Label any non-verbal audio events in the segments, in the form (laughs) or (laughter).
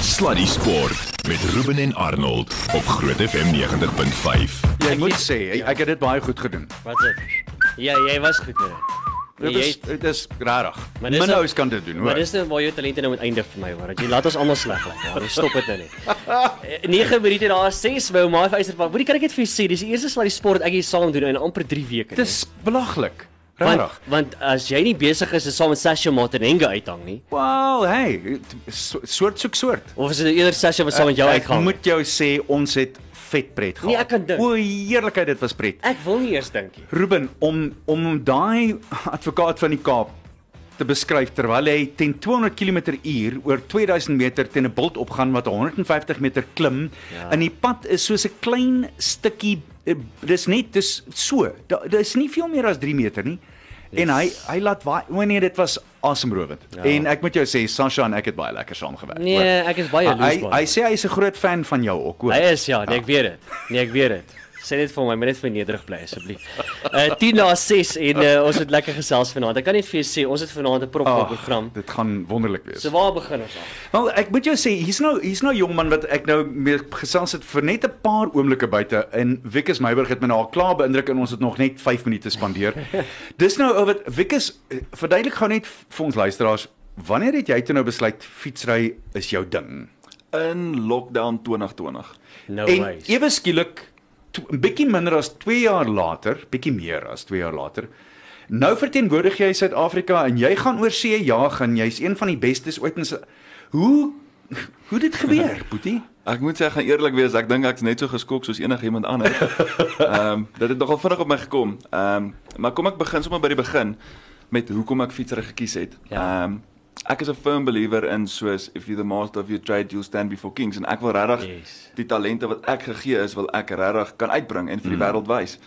Sluddy Sport met Ruben en Arnold op Groot FM 90.5. Jy moet sê ek, ek het dit baie goed gedoen. Wat is dit? Ja, jy was goed met dit. Dit Jy- is dit is rarig. Maar dis nou- Minhous kan dit doen, Maar hoor. dis nou waar jou talente nou moet eindig vir my, hoor. Dat jy laat ons almal sleg lyk. Ja, dis stop dit nou net. (laughs) Eh, 9 minute daar 6 by my vysterpark. Hoorie, kan ek net vir jou sê, dis die eerste Sluddy Sport ek hier saam doen in amper 3 weke. Dit is belaglik. Want, Rarig. want as jy nie besig is om saam met Sasha Matenenga uithang nie, Wel, hey, so- soort soek soort. of is dit eerder Sasha wat saam met jou ek uitgaan? moet jou sê ons het vet pret gehad. Nee, ek kan dink. O, heerlikheid, dit was pret. Ek wil nie eers dink nie. Ruben om om daai (laughs) advokaat van die Kaap te beskryf terwyl hy teen 200 km/h oor 2000 meter teen 'n bult opgaan wat 150 meter klim Ja. en die pad is soos 'n klein stukkie eh, dis net dis so daar dis nie veel meer as 3 meter nie en hy hy laat waai o nee dit was asemrowend Ja. en ek moet jou sê Sasha en ek het baie lekker saamgewerk Nee, hoor. ek is baie hy jaloers. hy, man. hy sê hy is 'n groot fan van jou ook hoor Hy is ja, nee, ek weet dit. Nee, ek weet dit. Sê dit vir my, maar net vir nederig bly asseblief. Uh 10 na 6 en uh, ons het lekker gesels vanaand. Ek kan net vir jou sê, ons het vanaand 'n propvol Ag, program. dit gaan wonderlik wees So waar begin ons aan? Wel, ek moet jou sê, hier's nou hier's nou 'n jong man wat ek nou mee gesels het vir net 'n paar oomblikke buite en Wikus Meiburg het my nou al klaar beïndruk en ons het nog net 5 minute spandeer. (laughs) Dis nou ou wat Wikus eh, verduidelik gou net vir ons luisteraars, wanneer het jy toe nou besluit fietsry is jou ding? in lockdown 2020. No en ways. ewe skielik bietjie minder as 2 jaar later, bietjie meer as 2 jaar later, nou verteenwoordig jy Suid-Afrika en jy gaan oor see jag en jy's een van die bestes ooit in Hoe hoe dit gebeur, (laughs) Boetie? Ek moet sê ek gaan eerlik wees, ek dink ek's net so geskok soos enigiemand anders. (laughs) Ehm um, dit het nogal vinnig op my gekom. Ehm um, maar kom ek begin sommer by die begin met hoekom ek fietsry gekies het. Ehm Ja. um, ek is 'n firm believer in soos if you the master of your trade you'll stand before kings en ek wil regtig Yes. die talente wat ek gegee is wil ek regtig kan uitbring en vir die wêreld wys.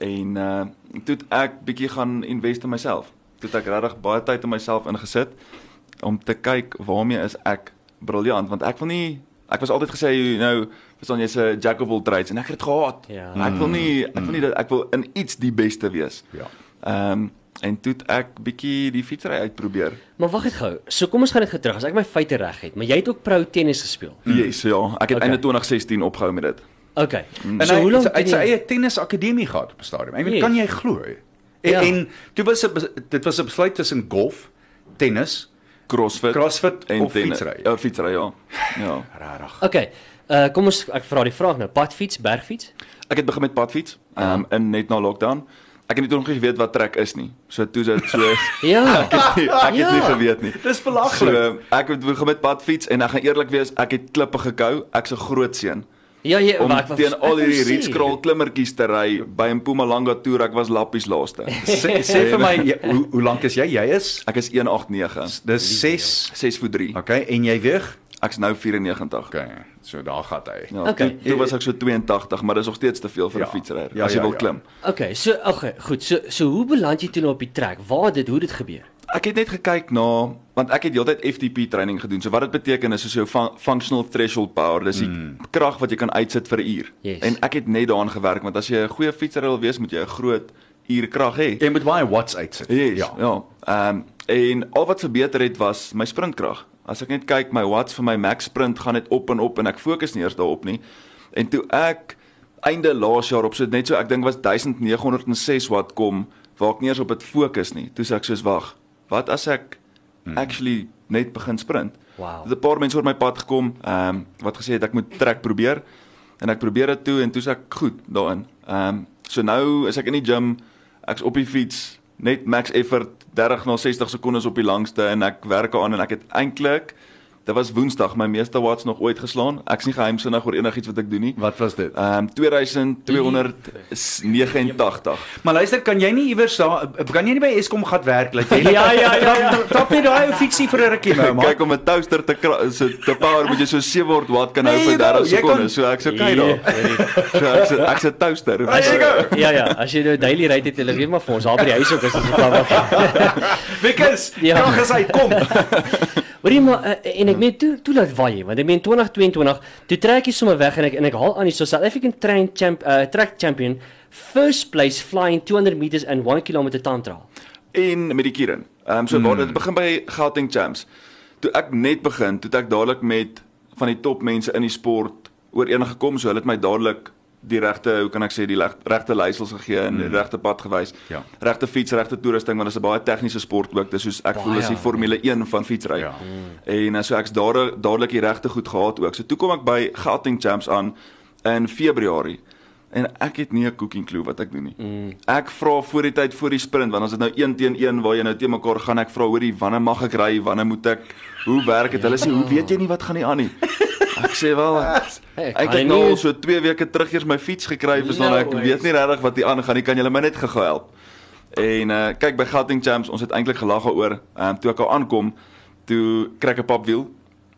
En uh toe ek bietjie gaan invest in myself. Toe ek regtig baie tyd in myself ingesit om te kyk waarmee is ek briljant want ek wil nie ek was altyd gesê you know verstaan jy's 'n jack of all trades en ek het dit gehaat. Ja. Ek wil nie ek wil nie dat ek wil in iets die beste wees. Ja. Ehm um, en toe het ek bietjie die fietsry uitprobeer. Maar wag net gou. So kom ons gaan dit gou terug. As ek my feite reg het, maar jy het ook pro tennis gespeel. Yes, ja, ek het Okay. einde 2016 opgehou met dit. Okay. En So hoe lank het sy- het eie tennisakademie gehad op 'n stadium. Ek weet Yes. kan jy glo? En, Ja. en toe was dit dit was 'n besluit tussen golf, tennis, CrossFit, CrossFit en of tennis. fietsry. Ja, fietsry ja. Ja. Regtig. Okay. Uh kom ons ek vra die vraag nou. Padfiets, bergfiets? Ek het begin met padfiets, ehm um, in net na lockdown. Ek het nie toe nog geweet wat trek is nie. So toe is dit so (laughs) Ja. ek het nie, ek het nie Ja. geweet nie. Dis So belaglik. ehm, ek het begin met padfiets en ek gaan eerlik wees, ek het klippe gekou. Ek's 'n groot seun. Ja, jy Om maar ek wou- teen al hierdie sê. rietskrol klimmertjies te ry by Mpumalanga toer, ek was lappies laaste. (laughs) Sê, sê vir my jy- hoe hoe lank is jy? Jy is Ek is 189, dis 6. 6 voet 3. Okay, en jy weeg? Ek's nou 94. Okay, so daar gaan hy. Ja, Okay. toe, toe was ek so 82, maar dis nog steeds te veel vir 'n Ja. fietsryer Ja, as jy ja, wil ja. klim. Okay, so okay, goed. So so hoe beland jy toe nou op die trek? Waar dit hoe dit gebeur? Ek het net gekyk na want ek het heeltyd FTP training gedoen. So wat dit beteken is soos jou fun functional threshold power, dis die mm. krag wat jy kan uitsit vir 'n uur. Yes. En ek het net daaraan gewerk want as jy 'n goeie fietsryer wil wees, moet jy 'n groot uur krag hê. Jy moet baie watts uitsit. Yes, Ja. ja. Ehm um, en al wat verbeter het was my sprintkrag. As ek net kyk, my watts vir my max sprint gaan net op en op en ek fokus nie eers daarop nie. En toe ek einde laas jaar op so net so ek dink was 1906 watt kom waar ek nie eers op dit fokus nie. Toe sê ek soos wag, wat as ek actually net begin sprint? Wow. Dit 'n paar mense oor my pad gekom, ehm um, wat gesê het ek moet trek probeer. En ek probeer dit toe en toe sê ek goed daarin. Ehm um, so nou is ek in die gym, ek's op die fiets, net max effort 30 na 60 sekondes op die langste en ek werk aan en ek het eintlik dit was Woensdag my meeste watts nog ooit geslaan. Ek's nie geheimsinnig oor enigiets wat ek doen nie. Wat was dit? Ehm um, 2289. Maar luister, kan jy nie iewers daar kan jy nie by Eskom gaan werk laat jy (laughs) Ja, ja, ja, ja. Trap net daai ou fietsie vir 'n rukkie nou maar. Kyk om 'n toaster te so te power moet jy so 700 watt kan hou Nee, vir nou, 30 jy kan- sekondes. So ek's okay daar. So ek's ek's 'n toaster. Go. Ja ja, as jy nou daily ride het, hulle weet maar vir ons, daar by die huis ook is dit klaar. Wikkers, (laughs) Ja. krag is uit, kom. (laughs) Hoorie maar uh, en ek meen toe toe laat waai, want ek meen 2022, toe trek jy sommer weg en ek en ek haal aan die so South African train champ uh, track champion first place flying 200 meters in 1 km trial. en met die Kieren. Ehm um, so waar dit begin by Gauteng Champs. Toe ek net begin, toe het ek dadelik met van die top mense in die sport ooreengekom, so hulle het my dadelik die regte, hoe kan ek sê, die regte leiersels gegee en die regte pad gewys. Ja. Regte fiets, regte toerusting want dit is 'n baie tegniese sport ook. Dis soos ek voel is die Formule 1 van fietsry. Ja. En uh, so ek's daar dadelik die regte goed gehad ook. So toe kom ek by Gauteng Champs aan in Februarie. En ek het nie 'n cooking clue wat ek doen nie. Mm. Ek vra voor die tyd voor die sprint want as dit nou 1 teen 1 waar jy nou te mekaar gaan ek vra hoorie wanneer mag ek ry? Wanneer moet ek? Hoe werk dit? Hulle sê hoe weet jy nie wat gaan nie aan nie? Ek sê wel ek kan het nou al so 2 weke terug eers my fiets gekry, verstaan No ek ways. weet nie regtig wat hier aangaan nie. Kan julle my net gou help? En uh kyk by Gauteng Champs, ons het eintlik gelag daaroor. Ehm um, toe ek al aankom, toe kry ek 'n papwiel.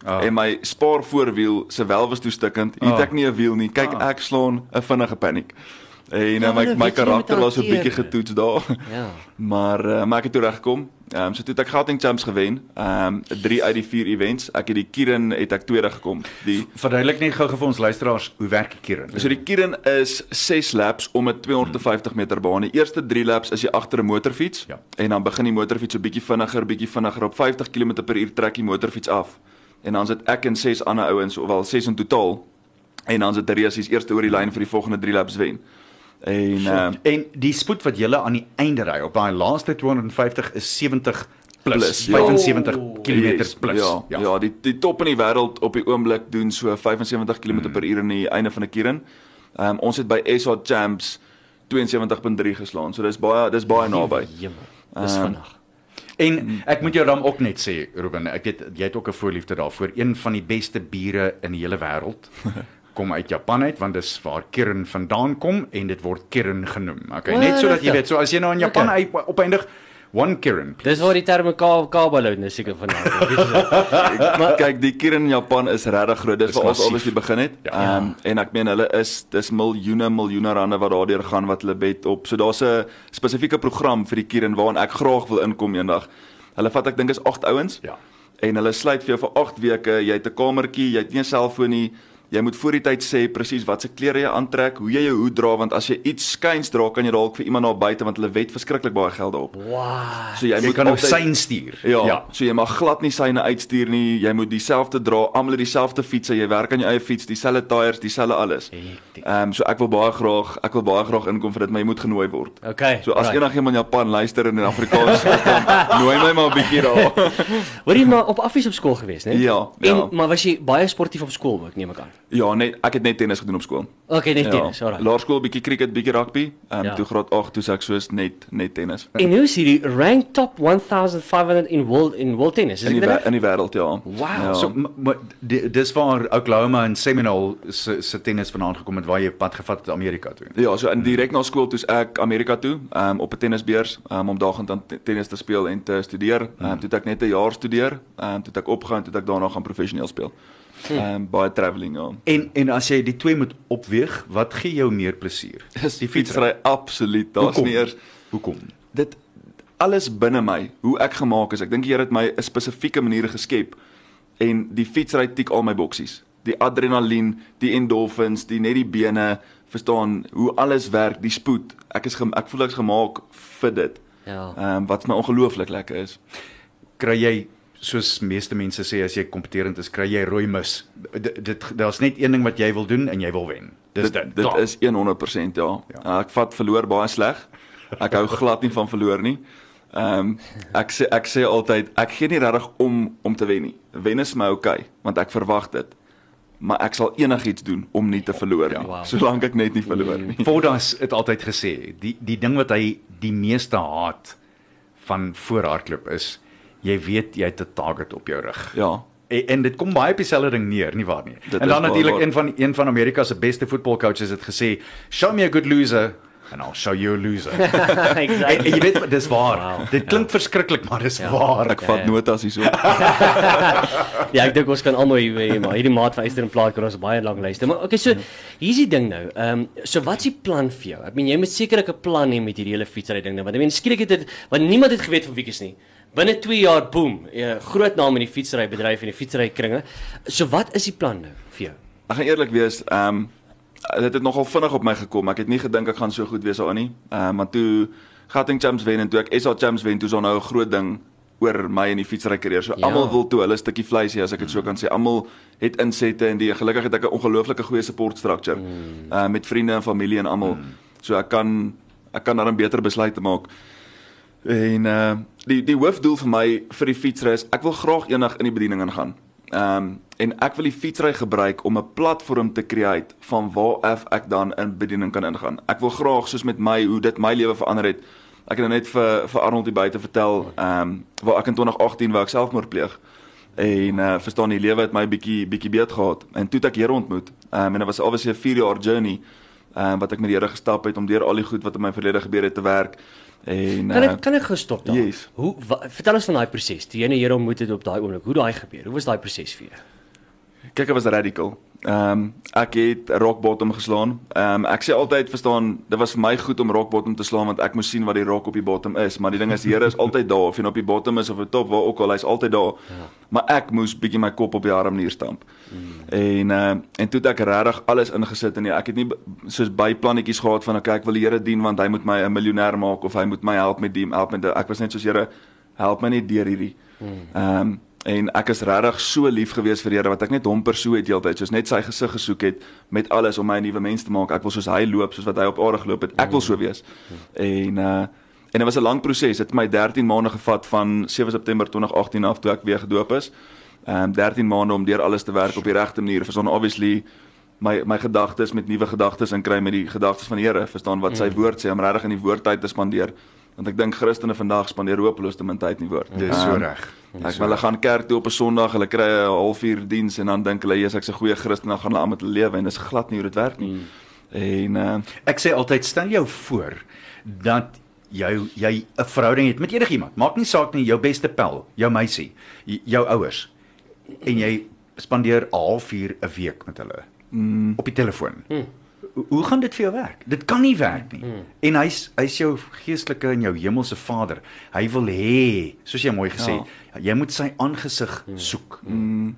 Oh. En my spaar voorwiel se wel was toe stukkend. Hier het Ah. ek nie 'n wiel nie. Kyk, Ah. ek slaan 'n vinnige paniek. En Ja, ja, my my karakter was so 'n bietjie getoets daar. Ja. (laughs) Maar uh, maar ek het toe reggekom. Ehm um, so toe het ek Gauteng Champs gewen. Ehm um, 3 uit die 4 events. Ek het die Kirin het ek tweede gekom. Die Verduidelik net gou vir ons luisteraars hoe werk die Kirin? So die Kirin is 6 laps om 'n 250 meter baan. Die eerste 3 laps is jy agter 'n motorfiets Ja. en dan begin die motorfiets so bietjie vinniger, bietjie vinniger op 50 km/h trek die motorfiets af. En dan sit ek en 6 ander ouens, ofwel 6 in totaal. En dan sit Teresies eerste oor die lyn vir die volgende 3 laps wen. En ehm En die spoed wat jy aan die einde ry op daai laaste 250 is 70 plus, Plus, ja. 75 Oh. km Yes, plus. Ja, ja, ja, die die top in die wêreld op die oomblik doen so 75 km/h aan die einde van 'n Kirin. Ehm um, ons het by SA Champs 72.3 geslaan. So dis baie dis baie naby. Jemmer. Dis Ehm, vinnig. En ek moet jou dan ook net sê, Ruben, ek weet jy het ook 'n voorliefde daarvoor. Een van die beste biere in die hele wêreld (laughs) kom uit Japan uit want dis waar Kirin vandaan kom en dit word Kirin genoem. Okay, O, net sodat jy weet, so as jy nou in Japan Okay. okay. opeindig one Kirin. Dis waar die terme ka kabalo nou seker vandaan (laughs) (laughs) kom. Maar kyk, die Kirin in Japan is regtig groot. Dis waar ons obviously begin het. Ja. Ehm um, en ek meen hulle is dis miljoene miljoene rande wat daardeur gaan wat hulle bet op. So daar's 'n spesifieke program vir die Kirin waaraan ek graag wil inkom eendag. Hulle vat ek dink is 8 ouens. Ja. En hulle sluit vir jou vir 8 weke. Jy het 'n kamertjie, jy het nie 'n selfoon nie. Jy moet voor die tyd sê presies wat se klere jy aantrek, hoe jy jou hoed dra want as jy iets skuins dra, kan jy dalk vir iemand daar buite want hulle wet verskriklik baie geld daarop. Wow. So jy, Jy moet kan nou altyd- sein stuur. Ja, ja, so jy mag glad nie syne uitstuur nie. Jy moet dieselfde dra, almal het dieselfde fietsse, jy werk aan jou eie fiets, dieselfde tyres, dieselfde alles. Ehm um, so ek wil baie graag, ek wil baie graag inkom vir dit, maar jy moet genooi word. Okay. So as right. enigiemand in Japan luister en in Afrikaans (laughs) dan nooi my maar 'n bietjie daar. Hoor jy maar op affies op skool gewees, né? Ja, En ja. maar was jy baie sportief op skool ook, neem ek aan. Ja, net ek het net tennis gedoen op skool. Okay, net tennis, Ja, alright. laerskool bietjie cricket, bietjie rugby. Ehm um, Ja. toe graad 8 toe ek soos net net tennis. En hoe is hierdie rank top 1500 in world in world tennis? Is In die dit reg? in die wêreld ja. Wow, ja. So dis waar Oklahoma en Seminole se se tennis vanaand gekom het waar jy pad gevat het Amerika toe. Ja, so in direk na skool toe's ek Amerika toe, um, op 'n tennisbeurs, um, om daagend aan te- tennis te speel en te studeer. Um, toe ek net 'n jaar studeer, um, toe ek opgegaan, toe ek daarna gaan professioneel speel. Um, baie travelling ja. En en as jy die twee moet opweeg, wat gee jou meer plesier? (laughs) Dis die fietsry absoluut. Daar's nie eers Hoekom? dit alles binne my, hoe ek gemaak is. Ek dink die Here het my 'n spesifieke manier geskep en die fietsry tik al my boksies. Die adrenalien, die endorphins, die net die bene, verstaan hoe alles werk, die spoed. Ek is ek voel ek's gemaak vir dit. Ja. Ehm um, wat my ongelooflik lekker is. Kry jy soos meeste mense sê as jy kompeterend is, kry jy rooi mis. Dit dit daar's net een ding wat jy wil doen en jy wil wen. Dis dit. dit Klaar. is 100% ja. Ja. ja. Ek vat verloor baie sleg. Ek hou glad nie van verloor nie. Ehm um, ek sê ek sê altyd ek gee nie regtig om om te wen nie. Wen is my oukei, okay, want ek verwag dit. Maar ek sal enigiets doen om nie te verloor Ja. nie, Wow. solank ek net nie verloor nie. Fordas het altyd gesê, die die ding wat hy die meeste haat van voorhardloop is jy weet jy het 'n target op jou rug. Ja. En, en dit kom baie op dieselfde ding neer, nie waar nie? Dit en dan natuurlik een van een van Amerika se beste voetbalcoaches het gesê, "Show me a good loser and I'll show you a loser." (laughs) en, en exactly. jy weet dis waar. Wow, Dit klink verskriklik, maar dis Ja. waar. Ek vat ja. notas hierso. (laughs) Ja, ek dink ons kan almal hier weet, maar hierdie maat van Eyster en Plaat kan ons baie lank luister. Maar okay, so hier's die ding nou. Ehm um, so wat's die plan vir jou? Ek meen jy moet sekerlik 'n plan hê met hierdie hele fietsry ding nou. Want ek meen skielik het dit want niemand het geweet van Wiekies nie. Binne 2 jaar boem, 'n groot naam in die fietsry bedryf en die fietsry kringe. So wat is die plan nou vir jou? Ek gaan eerlik wees, ehm um, dit het nogal vinnig op my gekom. Ek het nie gedink ek gaan so goed wees daarin nie. Ehm um, maar toe Gauteng Champs wen en toe ek SA Champs wen, toe is daar nou 'n groot ding oor my in die fietsry karier. So Ja. almal wil toe hulle stukkie vleis hê as ek dit so kan sê. Almal het insette en die gelukkig het ek 'n ongelooflike goeie support structure. Mm. Uh met vriende en familie en almal. Mm. So ek kan ek kan dan 'n beter besluit maak. En uh die die hoofdoel vir my vir die fietsry is ek wil graag eendag in die bediening ingaan. Ehm um, en ek wil die fietsry gebruik om 'n platform te create van waar af ek dan in bediening kan ingaan. Ek wil graag soos met my hoe dit my lewe verander het. Ek het nou net vir vir Arnold hier buite vertel ehm um, waar ek in 2018 wou ek selfmoord pleeg. En uh verstaan die lewe het my bietjie bietjie beet gehad en toe het ek Here ontmoet. Ehm um, en dit was obviously 'n 4 jaar journey ehm um, wat ek met die Here gestap het om deur al die goed wat in my verlede gebeur het te werk. En Kan ek kan ek gestop daar? yes. Hoe wa, vertel ons van daai proses. Die Here ontmoet het op daai oomblik. Hoe daai gebeur? Hoe was daai proses vir jou? Kyk, ek was radical. Ehm um, ek het rock bottom geslaan. Ehm um, ek sê altyd verstaan, dit was vir my goed om rock bottom te slaan want ek moes sien wat die rock op die bottom is, maar die ding is die Here is (laughs) altyd daar of jy nou op die bottom is of op top waar ook al, hy's altyd daar. Ja. Maar ek moes bietjie my kop op die harmonier stamp. Mm. En ehm uh, en toe het ek regtig alles ingesit en ek het nie soos by plannetjies gehad van okay, ek wil die Here dien want hy moet my 'n miljonair maak of hy moet my help met die help met die, ek was net soos Here help my net deur hierdie. Ehm um, en ek is regtig so lief gewees vir Here wat ek net hom persoe het heeltyd soos net sy gesig gesoek het met alles om my 'n nuwe mens te maak. Ek wil soos hy loop, soos wat hy op aarde geloop het. Ek wil so wees. En uh en dit was 'n lang proses. Dit het my 13 maande gevat van 7 September 2018 af toe ek weer gedoop is. Ehm um, 13 maande om deur alles te werk op die regte manier. Verstaan obviously my my gedagtes met nuwe gedagtes in kry met die gedagtes van die Here. Verstaan wat sy woord sê om regtig in die woord tyd te spandeer. Want ek dink Christene vandag spandeer hopeloos te min tyd in die woord. Dis so Ehm, reg. Ek hulle gaan kerk toe op 'n Sondag, hulle kry 'n halfuur diens en dan dink hulle jy's ek's 'n goeie Christen, dan gaan hulle aan met hulle lewe en dis glad nie hoe dit werk nie. En uh Ek sê altyd stel jou voor dat jy jy 'n verhouding het met enigiemand. Maak nie saak nie jou beste pel, jou meisie, jou ouers. En jy spandeer 'n halfuur 'n week met hulle mm. op die telefoon. Mm. Hoe gaan dit vir jou werk? Dit kan nie werk nie. Mm. En hy's hy's jou geestelike en jou hemelse Vader. Hy wil hê, soos jy mooi gesê, ja. jy moet sy aangesig mm. soek. Mm.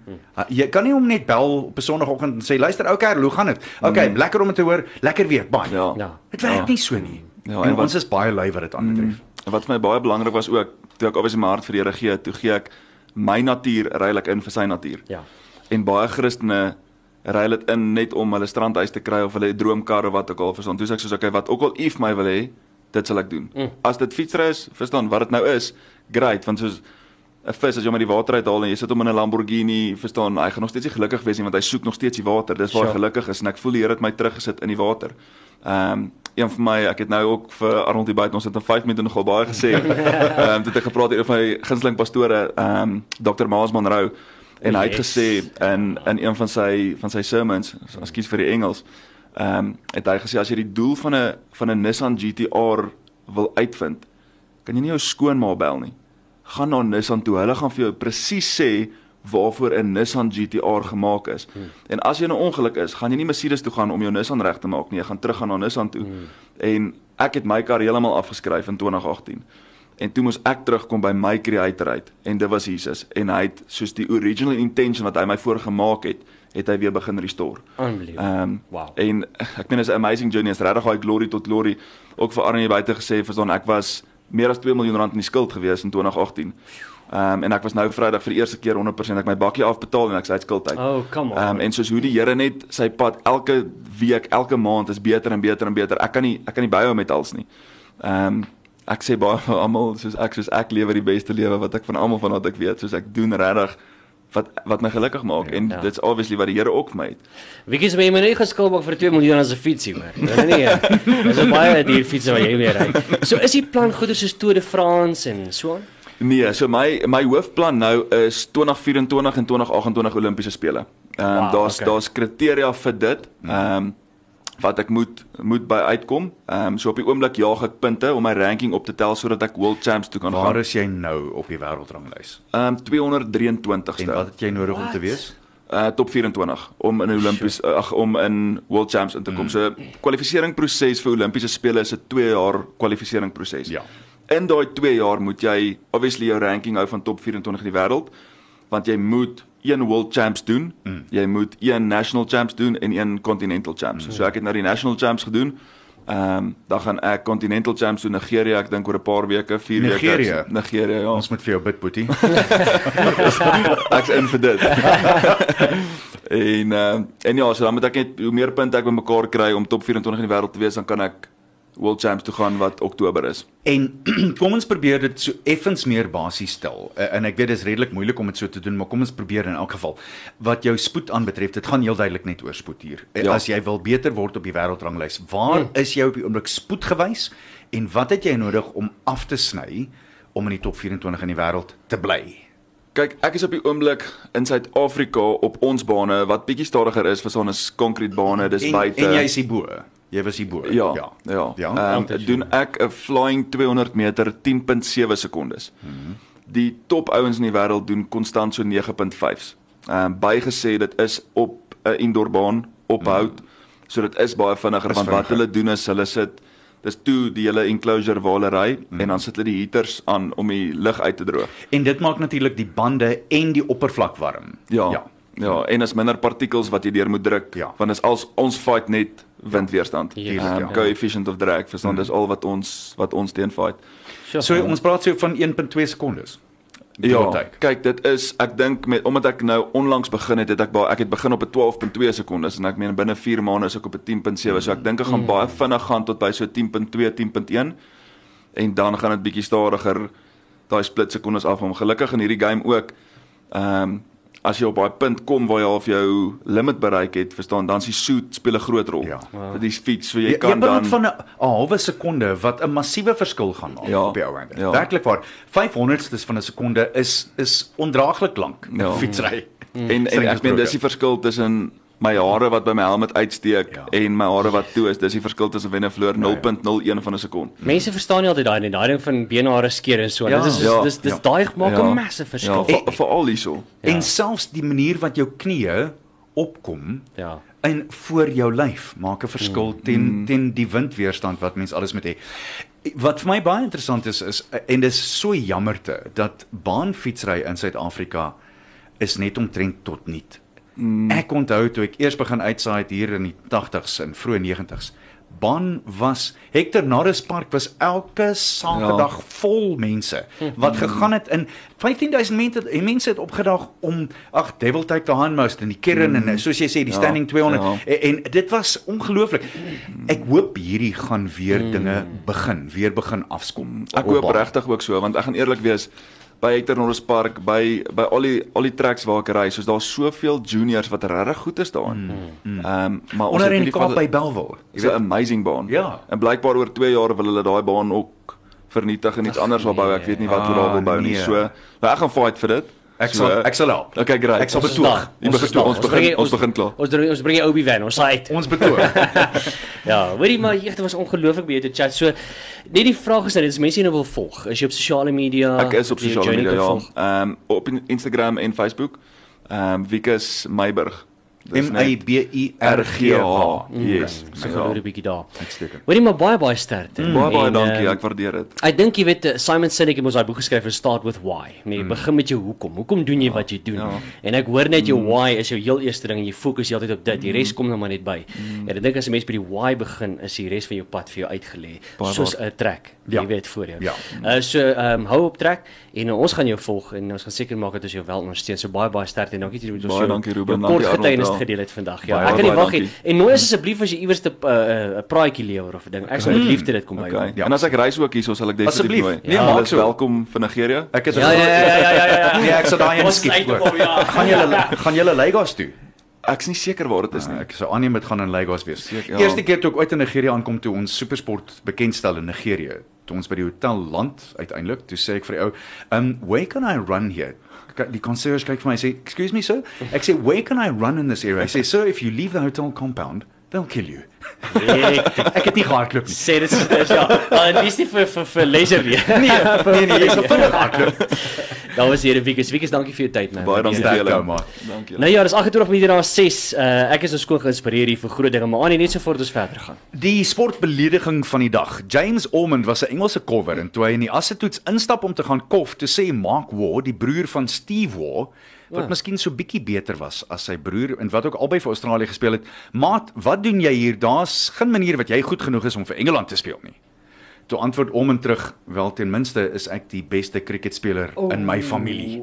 Jy kan nie hom net bel op 'n Sondagoggend en sê luister ou kerel, hoe gaan dit? Okay, mm. lekker om dit te hoor. Lekker week, baie. ja. Ja. Dit werk Ja. nie so nie. Ja, en en wat- ons is baie lui wat dit aanbetref. En wat vir my baie belangrik was ook, toe ek obviously my hart vir die Here gee, toe gee ek my natuur ruilik in vir sy natuur. Ja. En baie Christene ruil dit in net om hulle strandhuis te kry of hulle droomkar of wat ook al verstaan. Toe sê ek soos okay, wat ook al vir my wil hê, dit sal ek doen. Mm. As dit fietsry is, verstaan wat dit nou is, great, want soos 'n vis as jy hom uit die water uithaal en jy sit hom in 'n Lamborghini, verstaan, hy gaan nog steeds nie gelukkig wees nie want hy soek nog steeds die water. Dis waar hy Sure. gelukkig is en ek voel die Here het my teruggesit in die water. Ehm um, een van my, ek het nou ook vir Arnold hier buite, ons het in 5 minute nogal baie gesê. (laughs) Ehm um, dit het ek gepraat oor my gunsteling pastore, ehm um, Dr. Maas Monroe en hy het Yes. gesê in in een van sy van sy sermons, ekskuus vir die Engels, ehm um, het hy gesê as jy die doel van 'n van 'n Nissan GT-R wil uitvind, kan jy nie jou skoonma bel nie. Gaan na Nissan toe. Hulle gaan vir jou presies sê waarvoor 'n Nissan GT-R gemaak is. Hmm. En as jy 'n ongeluk is, gaan jy nie Mercedes toe gaan om jou Nissan reg te maak nie. Jy gaan terug gaan na Nissan toe. Hmm. En ek het my kar heeltemal afgeskryf in 2018. En toe moes ek terugkom by my creator uit en dit was Jesus en hy het soos die original intention wat hy my voorgemaak het, het hy weer begin restore. Unbelievable. Ehm um, Wow. En (laughs) ek meen is 'n amazing journey. Is regtig daai glory tot glory. Ook vir Arnie buite gesê, verstaan ek was meer as 2 miljoen rand in die skuld gewees in 2018. Ehm um, en ek was nou Vrydag vir die eerste keer 100% ek my bakkie afbetaal en ek sê uit skuld uit. Oh, come on. Ehm um, en soos hoe die Here net sy pad elke week, elke maand is beter en beter en beter. Ek kan nie ek kan nie byhou met alles nie. Ehm um, ek sê baie vir almal soos ek soos ek lewe die beste lewe wat ek van almal van wat ek weet, soos ek doen regtig wat wat my gelukkig maak ja, en Ja. dit's obviously wat die Here ook vir my het. Wiekies my my nie geskuld maak vir 2 miljoen as 'n fietsie maar. Nee nee. Dis 'n baie duur fiets wat jy mee ry. So is die plan goeder soos Tour de France en so aan? Nee, so my my hoofplan nou is 2024 en 2028 Olimpiese spele. Ehm um, Wow, daar's okay. daar's kriteria vir dit. Ehm um, wat ek moet moet by uitkom. Ehm um, so op die oomblik jaag ek punte om my ranking op te tel sodat ek World Champs toe kan Waar gaan. is jy nou op die wêreldranglys? Ehm um, 223ste. En wat het jy nodig om te wees? uh top 24 om in Olimpies uh, ag om in World Champs in te kom. Mm. So kwalifisering proses vir Olimpiese spele is 'n 2 jaar kwalifisering proses. Ja. In daai 2 jaar moet jy obviously jou ranking hou van top 24 in die wêreld want jy moet een World Champs doen, mm. jy moet een National Champs doen en een Continental Champs. Mm. So ek het nou die National Champs gedoen Ehm um, dan gaan ek Continental Champs toe Nigeria, ek dink oor 'n paar weke, 4 weke. Nigeria? Nigeria, ja. Ons moet vir jou bid, Boetie. (laughs) ek's in vir dit. (laughs) en uh, en ja, so dan moet ek net hoe meer punte ek bymekaar kry om top 24 in die wêreld te wees, dan kan ek World Champs toe gaan wat Oktober is. En (clears throat) kom ons probeer dit so effens meer basies stel. Uh, en ek weet dit is redelik moeilik om dit so te doen, maar kom ons probeer in elk geval. Wat jou spoed aanbetref, dit gaan heel duidelik net oor spoed hier. Uh, Ja. As jy wil beter word op die wêreldranglys, waar Hmm. is jy op die oomblik spoedgewys en wat het jy nodig om af te sny om in die top 24 in die wêreld te bly? Kyk, ek is op die oomblik in Suid-Afrika op ons bane wat bietjie stadiger is vir so'n konkreetbane, dis En, buite. en jy's hier bo. Jy was hier bo. Ja, ja. ja. Ja. Um, doen ek 'n flying 200 meter 10.7 sekondes. Mhm. Die top ouens in die wêreld doen konstant so 9.5s. Ehm um, bygesê dit is op 'n indoor baan op hout. So dit is baie vinniger Is want wat vinniger. hulle doen is hulle sit dis toe die hele enclosure waar hulle ry en dan sit hulle die heaters aan om die lug uit te droog. En dit maak natuurlik die bande en die oppervlak warm. Ja. Ja. Ja, ja en is minder partikels wat jy deur moet druk Ja. want is als ons fight net windweerstand. Tuurlijk, Ehm, ja. coefficient of drag, verstaan, dis al wat ons wat ons teen fight. Sure. So ons praat so van 1.2 sekondes. Ja, kyk, dit is ek dink met omdat ek nou onlangs begin het, het ek baie ek het begin op 'n 12.2 sekondes en ek meen binne 4 maande is ek op 'n 10.7. So ek dink ek gaan baie vinnig gaan tot by so 10.2, 10.1 en dan gaan dit bietjie stadiger daai split sekondes af om gelukkig in hierdie game ook ehm um, as jy op daai punt kom waar jy half jou limit bereik het, verstaan, dan is die suit speel 'n groot rol. Ja. Vir die fiets, so Jy, jy jy kan praat dan van 'n halwe sekonde wat 'n massiewe verskil gaan maak Ja, op die ou einde. ja. Werklik waar. 500stes van 'n sekonde is is ondraaglik lank Ja. fietsry. En en Streng ek meen dis die verskil tussen my hare wat by my helm uitsteek Ja. en my hare wat toe is. Dis die verskil tussen wen en verloor 0.01 van 'n sekond. Mense verstaan nie altyd daai nie, daai ding van benehare skeer en so. Ja, dit is ja, dis dis ja. daai maak 'n Ja. massive Ja, verskil. vir veral hierso. Ja. En selfs die manier wat jou knieë opkom Ja. in voor jou lyf maak 'n verskil Mm. teen teen die windweerstand wat mens alles moet hê. Wat vir my baie interessant is is en dis so jammerte dat baanfietsry in Suid-Afrika is net omtrent tot niet. Mm. Ek onthou toe ek eers begin uitsaai het hier in die 80s en vroeë 90s. Baan was Hector Norris Park was elke Saterdag ja. vol mense wat gegaan het in 15000 mense en mense het opgedag om ag Devil Take the Hindmost en die Kern mm. en soos jy sê die Ja, Standing 200 ja. en, en dit was ongelooflik. Ek hoop hierdie gaan weer Mm. dinge begin, weer begin afskom. Ek op hoop regtig ook so want ek gaan eerlik wees by Hector Norris Park by by al die al die tracks waar ek ry, soos daar's soveel juniors wat regtig goed is daarin. Ehm um, maar ons onder het in nie die Kaap by Belwel. Dis 'n amazing baan. Ja. En blykbaar oor 2 jaar wil hulle daai baan ook vernietig en iets anders wil bou. Ek weet nie wat hulle daar wil bou nie. nee. So, nou ek gaan fight vir dit. Ek So, sal ek sal help. Okay, great. Ek sal Ons betoog. Jy Ons begin- staan. ons begin- bring- ons begin klaar. Ons ons bring die Obi Wan, ons sal uit. Ons betoog. (laughs) Ja, hoorie maar jy, dit was ongelooflik by jou te chat. So net die vraag is nou, dis mense wat nou wil volg. Is jy op sosiale media? Ek is op sosiale media ja. Ehm op Instagram en Facebook. Ehm Wikus Meiburg. M A B I R G H. Yes. So Ja. gaan oor 'n bietjie daar. Uitstekend. Hoorie maar baie baie sterkte. Baie baie En, dankie. ehm, Ek waardeer dit. Ek dink jy weet eh, Simon Sinek het mos daai boek geskryf vir Start with Why. Nee, jy begin met jou hoekom. Hoekom doen jy wat jy doen? ja. En ek hoor net jou why is jou heel eerste ding en jy fokus heeltyd op dit. Die res kom nou maar net by. En ek dink as 'n mens by die why begin, is die res van jou pad vir jou uitgelê. Soos 'n trek. Ja. Jy weet voor jou. Ja. Uh so ehm um, hou op trek en uh, ons gaan jou volg en ons gaan seker maak dat ons jou wel ondersteun. So baie baie sterkte en dankie dat jy met ons Baie jou- dankie, Ruben. Dankie, Arnold, ja. gedeel het vandag. Ja, Baie, ek kan nie baie wag nie. dankie. En nooi asseblief as jy iewers 'n uh, 'n praatjie lewer of 'n ding. Ek sal met liefde dit kom Okay. bywoon. Ja. En as ek reis ook hierso sal ek definitief nooi. Nee, Ja, maak so. welkom vir Nigeria. Ek het Ja ja ja ja ja ja. (laughs) Nee, ek sal daai een Ons skiep. ja. Gaan julle gaan julle Lagos toe? Ek's nie seker waar dit is nie. Ek sou aanneem dit gaan in Lagos wees. Seker, ja. Eerste keer toe ek ooit in Nigerië aankom toe ons supersport bekendstel in Nigerië, toe ons by die hotel land uiteindelik, toe sê ek vir die ou, "Um, where can I run here?" Die concierge kyk vir my en sê, "Excuse me sir." Ek sê, "Where can I run in this area?" Hy sê, "Sir, if you leave the hotel compound, they'll kill you." Ek Ek het nie gehardloop nie. sê dit is ja. Al dis nie vir vir vir leisure weer. Nee, (laughs) nee, jy sal vinnig hardloop. Daar was hier Wikus. Wikus, dankie vir jou tyd man. Baie dankie vir julle. ou, maar. Dankie. Nou ja, dis 28 minute na 6. Uh ek is nou skoon geïnspireer hier vir groot dinge, maar aan net so voort ons verder gaan. Die sportbelediging van die dag. James Ormond was 'n Engelse kolwer en toe hy in die assetoets instap om te gaan kof, toe sê Mark Waugh, die broer van Steve Waugh, wat Ja. miskien so bietjie beter was as sy broer en wat ook albei vir Australië gespeel het. Maat, wat doen jy hier? Daar's geen manier wat jy goed genoeg is om vir Engeland te speel nie. Toe antwoord om en terug, wel ten minste is ek die beste cricketspeler in my familie.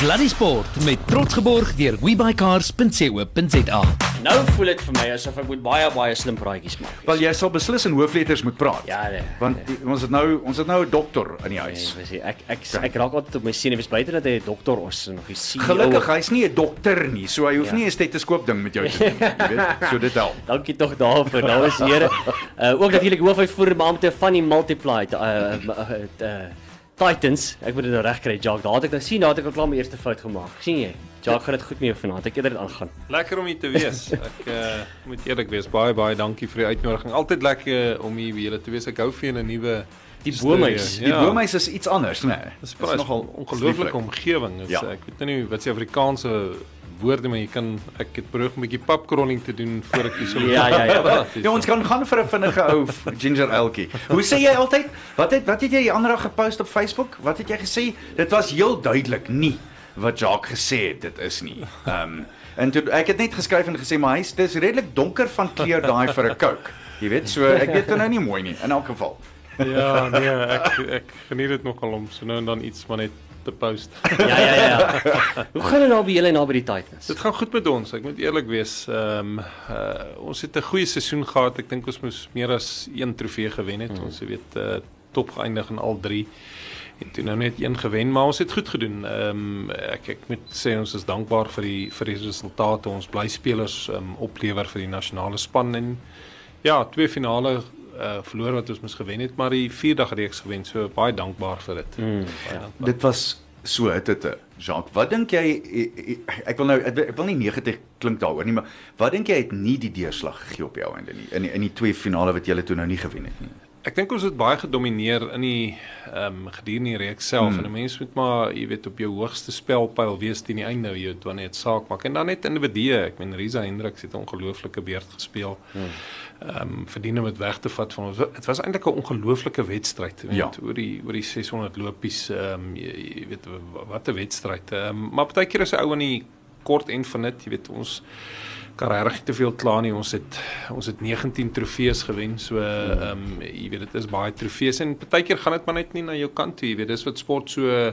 Sluddy Sport met trots geborg deur webycars.co.za. Nou voel dit vir my asof ek moet baie baie slim praatjies maak. Wel jy sal beslis in hoofletters moet praat. Ja, nee. Want die, ons het nou ons het nou 'n dokter in die huis. Nee, weet jy, ek ek ek raak altyd op my senuwees buite dat hy 'n dokter is en nog die CEO. Gelukkig hy's nie 'n dokter nie, so hy hoef Ja. nie 'n stetoskoop ding met jou te doen, jy weet. So dit help. (laughs) Dankie tog daarvoor, dames en here. Uh ook natuurlik hoofuitvoerende van die Multiply uh, uh, uh, uh Titans. Ek moet dit nou regkry, Jacques. Daar het ek nou sien, daar het ek al klaar my eerste fout gemaak. sien jy? Jacques gaan dit goed met jou vanaand. Ek het dit aangaan. Lekker om hier te wees. (laughs) Ek uh, moet eerlik wees, baie baie dankie vir die uitnodiging. Altyd lekker om hier by julle te wees. Ek hou vir 'n nuwe Die boomhuis. Die ja. boomhuis is iets anders, né? Nee. Dis baie nogal ongelooflike omgewing. Dis, Ja. ja. Ek weet nou nie wat se Afrikaanse woorde maar jy kan ek het probeer 'n bietjie papcrawling te doen voor ek hier (laughs) so Ja, ja, ja. Ja, ons kan gaan vir 'n vinnige ou ginger eltjie. (laughs) Hoe sê jy altyd? Wat het wat het jy die ander dag gepost op Facebook? Wat het jy gesê? Dit was heel duidelik nie wat Jacques gesê het dit is nie. Ehm um, en toe ek het net geskryf en gesê maar hy's dis redelik donker van kleur daai vir 'n Coke. Jy weet, so ek weet dit nou nie mooi nie in elk geval. Ja, nee, ek ek geniet dit nogal om so nou en dan iets maar net te post. (laughs) Ja, ja, ja. Hoe gaan dit nou by julle na by die Titans? Dit gaan goed met ons. Ek moet eerlik wees. Ehm um, uh, ons het 'n goeie seisoen gehad. Ek dink ons moes meer as een trofee gewen het. Mm. Ons weet uh, top geëindig in al 3. En toe nou net een gewen, maar ons het goed gedoen. Ehm um, ek ek moet sê ons is dankbaar vir die vir die resultate. Ons bly spelers ehm um, oplewer vir die nasionale span en ja, twee finale uh verloor wat ons moes gewen het, maar die vierdag reeks gewen. So baie dankbaar vir dit. Mm, baie dankbaar. Dit was so hitte. Jacques, wat dink jy ek wil nou ek wil, nie negatief klink daaroor nie, maar wat dink jy het nie die deurslag gegee op jou einde nie in die, in die twee finale wat julle toe nou nie gewen het nie? Ek dink ons het baie gedomeineer in die ehm um, gedurende die reeks self Hmm. en 'n mens moet maar, jy weet, op jou hoogste spelpyl wees teen die einde jy weet wanneer dit saak maak. En dan net individue, ek meen Riza Hendriks het 'n ongelooflike beurt gespeel. Ehm um, verdien om dit weg te vat van ons. Dit was eintlik 'n ongelooflike wedstryd, weet Ja. oor die oor die 600 lopies ehm um, jy, jy weet wat 'n wedstryd. Ehm um, maar partykeer is 'n ou aan die kort en van dit, jy weet ons kan regtig te veel kla nie. Ons het ons het 19 trofees gewen. So ehm um, jy weet dit is baie trofees en partykeer gaan dit maar net nie na jou kant toe, jy weet. Dis wat sport so uh,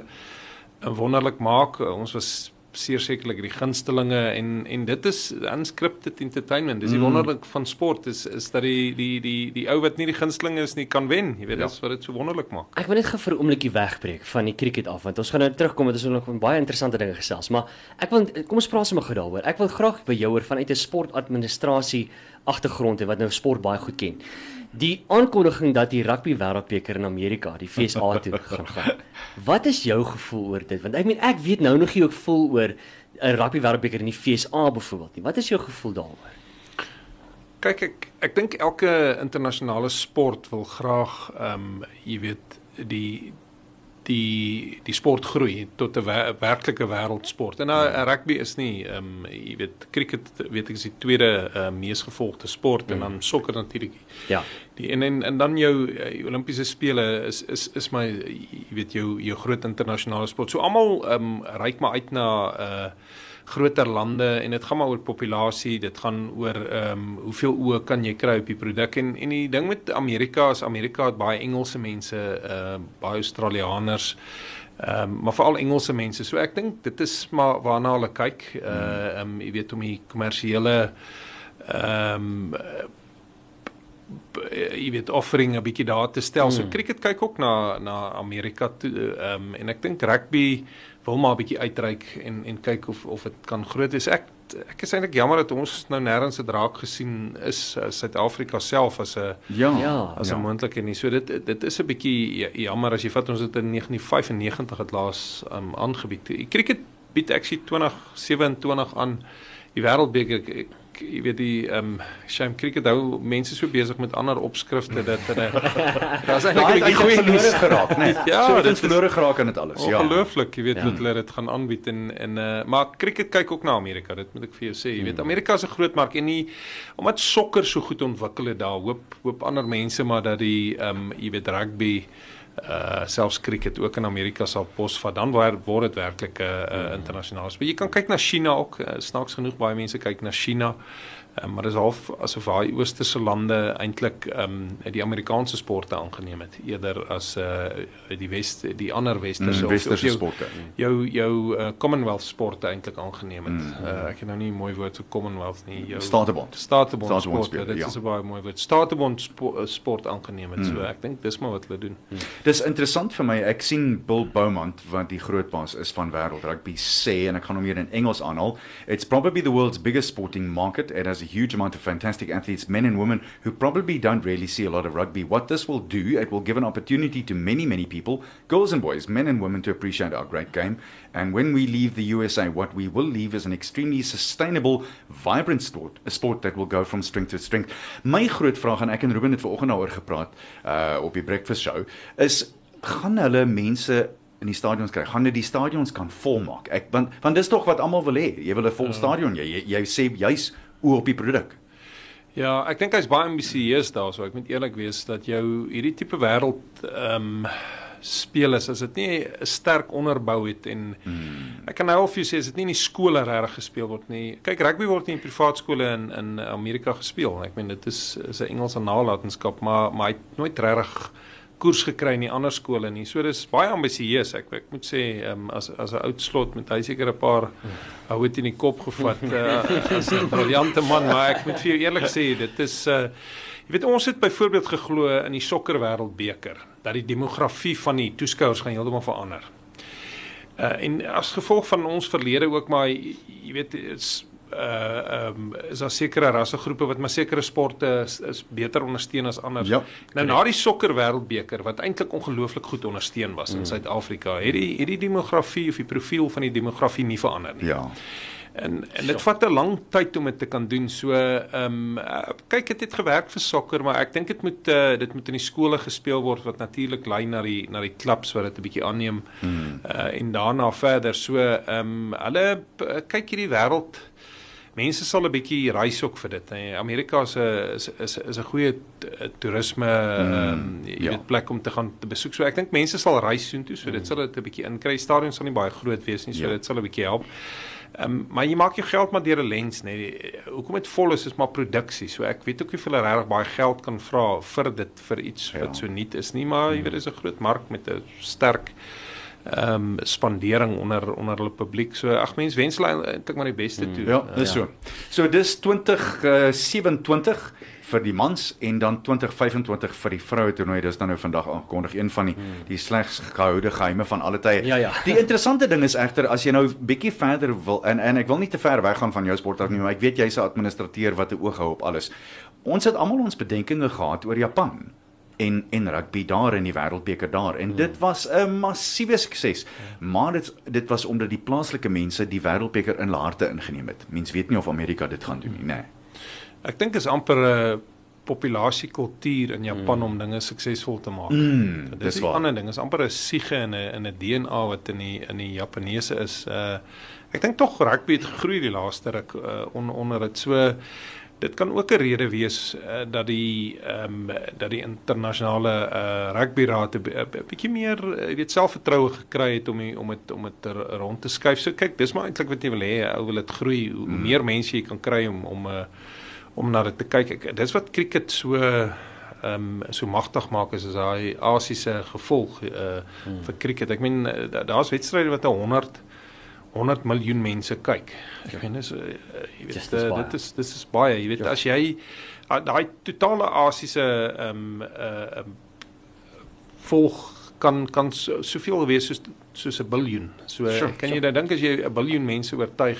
wonderlik maak. Ons was sekerlik die gunstelinge en en dit is unscripted entertainment. Dis die wonderlik van sport is is dat die die die die ou wat nie die gunsteling is nie kan wen. Jy weet, Ja. dis wat dit so wonderlik maak. Ek wil net gou vir 'n oombliekie wegbreek van die cricket af want ons gaan nou terugkom want ons het nog baie interessante dinge gesels, maar ek wil kom ons praat sommer gou daaroor. Ek wil graag by jou hoor vanuit 'n sportadministrasie agtergrond en wat nou sport baie goed ken. Die aankondiging dat die rugby wêreldbeker in Amerika, die FSA toe (laughs) gaan gaan. Wat is jou gevoel oor dit? Want ek meen ek weet nou nog nie hoe ek voel oor 'n rugby wêreldbeker in die FSA byvoorbeeld nie. Wat is jou gevoel daaroor? Kyk ek ek dink elke internasionale sport wil graag ehm um, jy weet die die die sport groei tot 'n wer werklike wêreldsport. En uh, rugby is nie ehm um, jy weet cricket weet ek is die tweede uh, mees gevolgde sport en dan sokker natuurlik. Ja. Die en en en dan jou uh, Olimpiese spele is is is my jy weet jou jou groot internasionale sport. So almal ehm um, reik maar uit na uh groter lande en dit gaan maar oor populasie, dit gaan oor ehm um, hoeveel oë kan jy kry op die produk en en die ding met Amerika is Amerika het baie Engelse mense, ehm uh, baie Australiërs Ehm um, maar veral Engelse mense. So ek dink dit is maar waarna hulle kyk. Uh ehm um, jy weet om die kommersiële ehm um, jy weet offering 'n bietjie daar te stel. So cricket kyk ook na na Amerika toe ehm um, en ek dink rugby wil maar 'n bietjie uitreik en en kyk of of dit kan groot wees. Ek ek is eintlik jammer dat ons nou nêrens dit raak gesien is uh, Suid-Afrika self as 'n Ja. Ja. as 'n moontlike nie. So dit dit is 'n bietjie ja- jammer as jy vat ons het in 1995 het laas um, aangebied. Die cricket bied actually 2027 aan die wêreldbeker ek- jy weet die ehm um, shame cricket hou mense so besig met ander opskrifte dat hulle (laughs) daar's eintlik 'n bietjie goeie nuus geraak, nee. (laughs) Ja, so dit is- verlore geraak in dit alles. Ja. Ongelooflik, jy weet Ja. hoe hulle dit gaan aanbied en en uh, maar cricket kyk ook na Amerika, dit moet ek vir jou sê. Jy weet Amerika is 'n groot mark en nie omdat sokker so goed ontwikkel het daar, hoop hoop ander mense maar dat die ehm um, jy weet rugby uh selfs cricket ook in Amerika sal posvat dan waar word dit werklik 'n uh, uh, internasionale sport. Jy kan kyk na China ook, uh, snaaks genoeg baie mense kyk na China. Um, maar dis half asof daai oosterse lande eintlik ehm um, die Amerikaanse sporte aangeneem het eerder as uh die west die ander westerse Mm, westerse sporte. jou jou uh, Commonwealth sporte eintlik aangeneem het. Mm. Uh, ek het nou nie 'n mooi woord vir Commonwealth nie. Jou Statebond. Statebond Statebond sport. speel, Dit ja. is 'n baie mooi woord. Statebond spo, sport aangeneem het. Mm. So ek dink dis maar wat hulle doen. Dis interessant vir my. Ek sien Bill Beaumont wat die grootbaas is van wêreld rugby sê en ek gaan hom hier in Engels aanhaal. It's probably the world's biggest sporting market. It has huge amount of fantastic athletes, men and women who probably don't really see a lot of rugby. What this will do, it will give an opportunity to many many people, girls and boys, men and women to appreciate our great game. And when we leave the USA, what we will leave is an extremely sustainable, vibrant sport, a sport that will go from strength to strength. My groot vraag en ek en Ruben het vanoggend daaroor gepraat uh op die breakfast show is gaan hulle mense in die stadions kry. Gaan hulle die stadions kan volmaak? Ek want want dis tog wat almal wil hê. Jy wil 'n vol stadion. Jy jy, jy sê juis oor op die produk. Ja, ek dink hy's baie ambisieus daarso. Ek moet eerlik wees dat jou hierdie tipe wêreld ehm um, speel is as dit nie 'n sterk onderbou het en hmm. ek kan nou al vir jou sê as dit nie in die skole regtig gespeel word nie. Kyk, rugby word nie in privaat skole in in Amerika gespeel. Ek meen dit is is 'n Engelse nalatenskap, maar maar hy het nooit regtig koers gekry in die ander skole nie. So dis baie ambisieus. Ek ek moet sê um, as as 'n oud slot met hy seker 'n paar hout in die kop gevat uh, (laughs) as 'n briljante man, maar ek moet vir jou eerlik sê dit is uh, jy weet ons het byvoorbeeld geglo in die sokker wêreldbeker dat die demografie van die toeskouers gaan heeltemal verander. Uh en as gevolg van ons verlede ook maar jy weet is uh ehm um, is daar sekere rassegroepe wat maar sekere sporte is, is beter ondersteun as ander. Ja, nou na die sokker wêreldbeker wat eintlik ongelooflik goed ondersteun was in Suid-Afrika, het die het die demografie of die profiel van die demografie nie verander nie. Ja. En en dit vat 'n lang tyd om dit te kan doen. So ehm um, uh, kyk dit het gewerk vir sokker, maar ek dink dit moet uh, dit moet in die skole gespeel word wat natuurlik lei na die na die klubs wat dit 'n bietjie aanneem. Hmm. Uh, en daarna verder. So ehm um, hulle kyk hierdie wêreld Mense sal 'n bietjie reis ook vir dit. hè. Amerika is 'n is is is 'n goeie toerisme ehm um, jy ja. weet plek om te gaan te besoek. So ek dink mense sal reis soontoe, so dit sal dit 'n bietjie inkry. Stadions sal nie baie groot wees nie, so Ja. dit sal 'n bietjie help. Ehm um, maar jy maak jou geld maar deur 'n lens, nê. Nee. Hoekom dit vol is is maar produksie. So ek weet ook nie of hulle regtig baie geld kan vra vir dit vir iets Ja. wat so nuut is nie, maar jy weet dis 'n groot mark met 'n sterk ehm um, spandering onder onder hulle publiek. So ag mens wens hulle eintlik maar die beste toe. Ja, dis so. So dis 2027 vir die mans en dan 2025 vir die vroue toernooi. Dis dan nou vandag aangekondig een van die die slegs gehoude geheime van alle tye. Ja, ja. Die interessante ding is egter as jy nou bietjie verder wil en en ek wil nie te ver weggaan van jou sport af nie, maar ek weet jy's 'n administrateur wat 'n oog hou op alles. Ons het almal ons bedenkinge gehad oor Japan en en rugby daar in die wêreldbeker daar en dit was 'n massiewe sukses. Maar dit dit was omdat die plaaslike mense die wêreldbeker in hulle harte ingeneem het. Mense weet nie of Amerika dit gaan doen nie, nê. Nee. Ek dink is amper 'n populasiekultuur in Japan mm. om dinge suksesvol te maak. Mm, Dit dis is 'n ander ding, is amper 'n siege in 'n in 'n DNA wat in die in die Japaneese is. Uh ek dink tog rugby het gegroei die laaste ruk uh, on, onder dit. So dit kan ook 'n rede wees uh, dat die ehm um, dat die internasionale uh rugbyraad 'n 'n bietjie meer uh, weet selfvertroue gekry het om die, om dit om dit er- rond te skuif. So kyk, dis maar eintlik wat jy wil hê, ou wil dit groei. Hoe mm. meer mense jy kan kry om om uh, om na dit te kyk. Ek, dis wat cricket so ehm um, so magtig maak is is daai Asiese gevolg uh hmm. vir cricket. Ek meen eh, da- daar's wedstryde wat 'n 100 100 miljoen mense kyk. Ek meen dis uh, jy weet uh, dit is dis is baie. Jy weet Ja. as jy uh, daai totale Asiese ehm um, uh um, volg kan kan so, soveel wees soos soos 'n biljoen. So Sure, sure, kan jy dan dink as jy 'n biljoen mense oortuig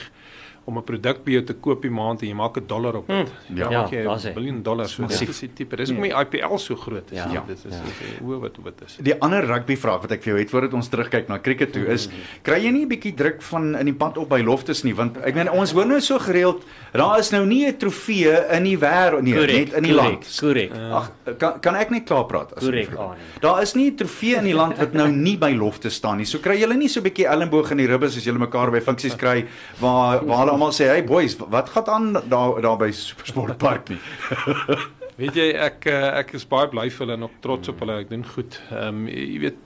om 'n produk by jou te koop die maand en jy maak 'n dollar op dit. Ja. Dan Ja, maak jy. 'n biljoen dollar. So Massief. dit is die tipe. Dis hoekom die IPL so groot is. Ja. Ja, dit is Ja. ja. hoe wat wat is. Die ander rugby vraag wat ek vir jou het voordat ons terugkyk na cricket toe is, kry jy nie 'n bietjie druk van in die pad op by loftes nie want ek meen ons hoor nou so gereeld daar is nou nie 'n trofee in die wêreld nie, net in die land. Korrek. Ag, kan kan ek net klaar praat asseblief? Korrek, Arnie. Daar is nie 'n trofee in die land wat nou nie by lofte staan nie. So kry julle nie so 'n bietjie elmboog in die ribbes as julle mekaar by funksies kry waar waar hulle almal sê, "Hey boys, wat gaan aan daar daar by Supersportpark nie?" (laughs) Weet jy ek uh, ek is baie bly vir hulle en ook trots op hulle. Ek doen goed. Ehm um, jy weet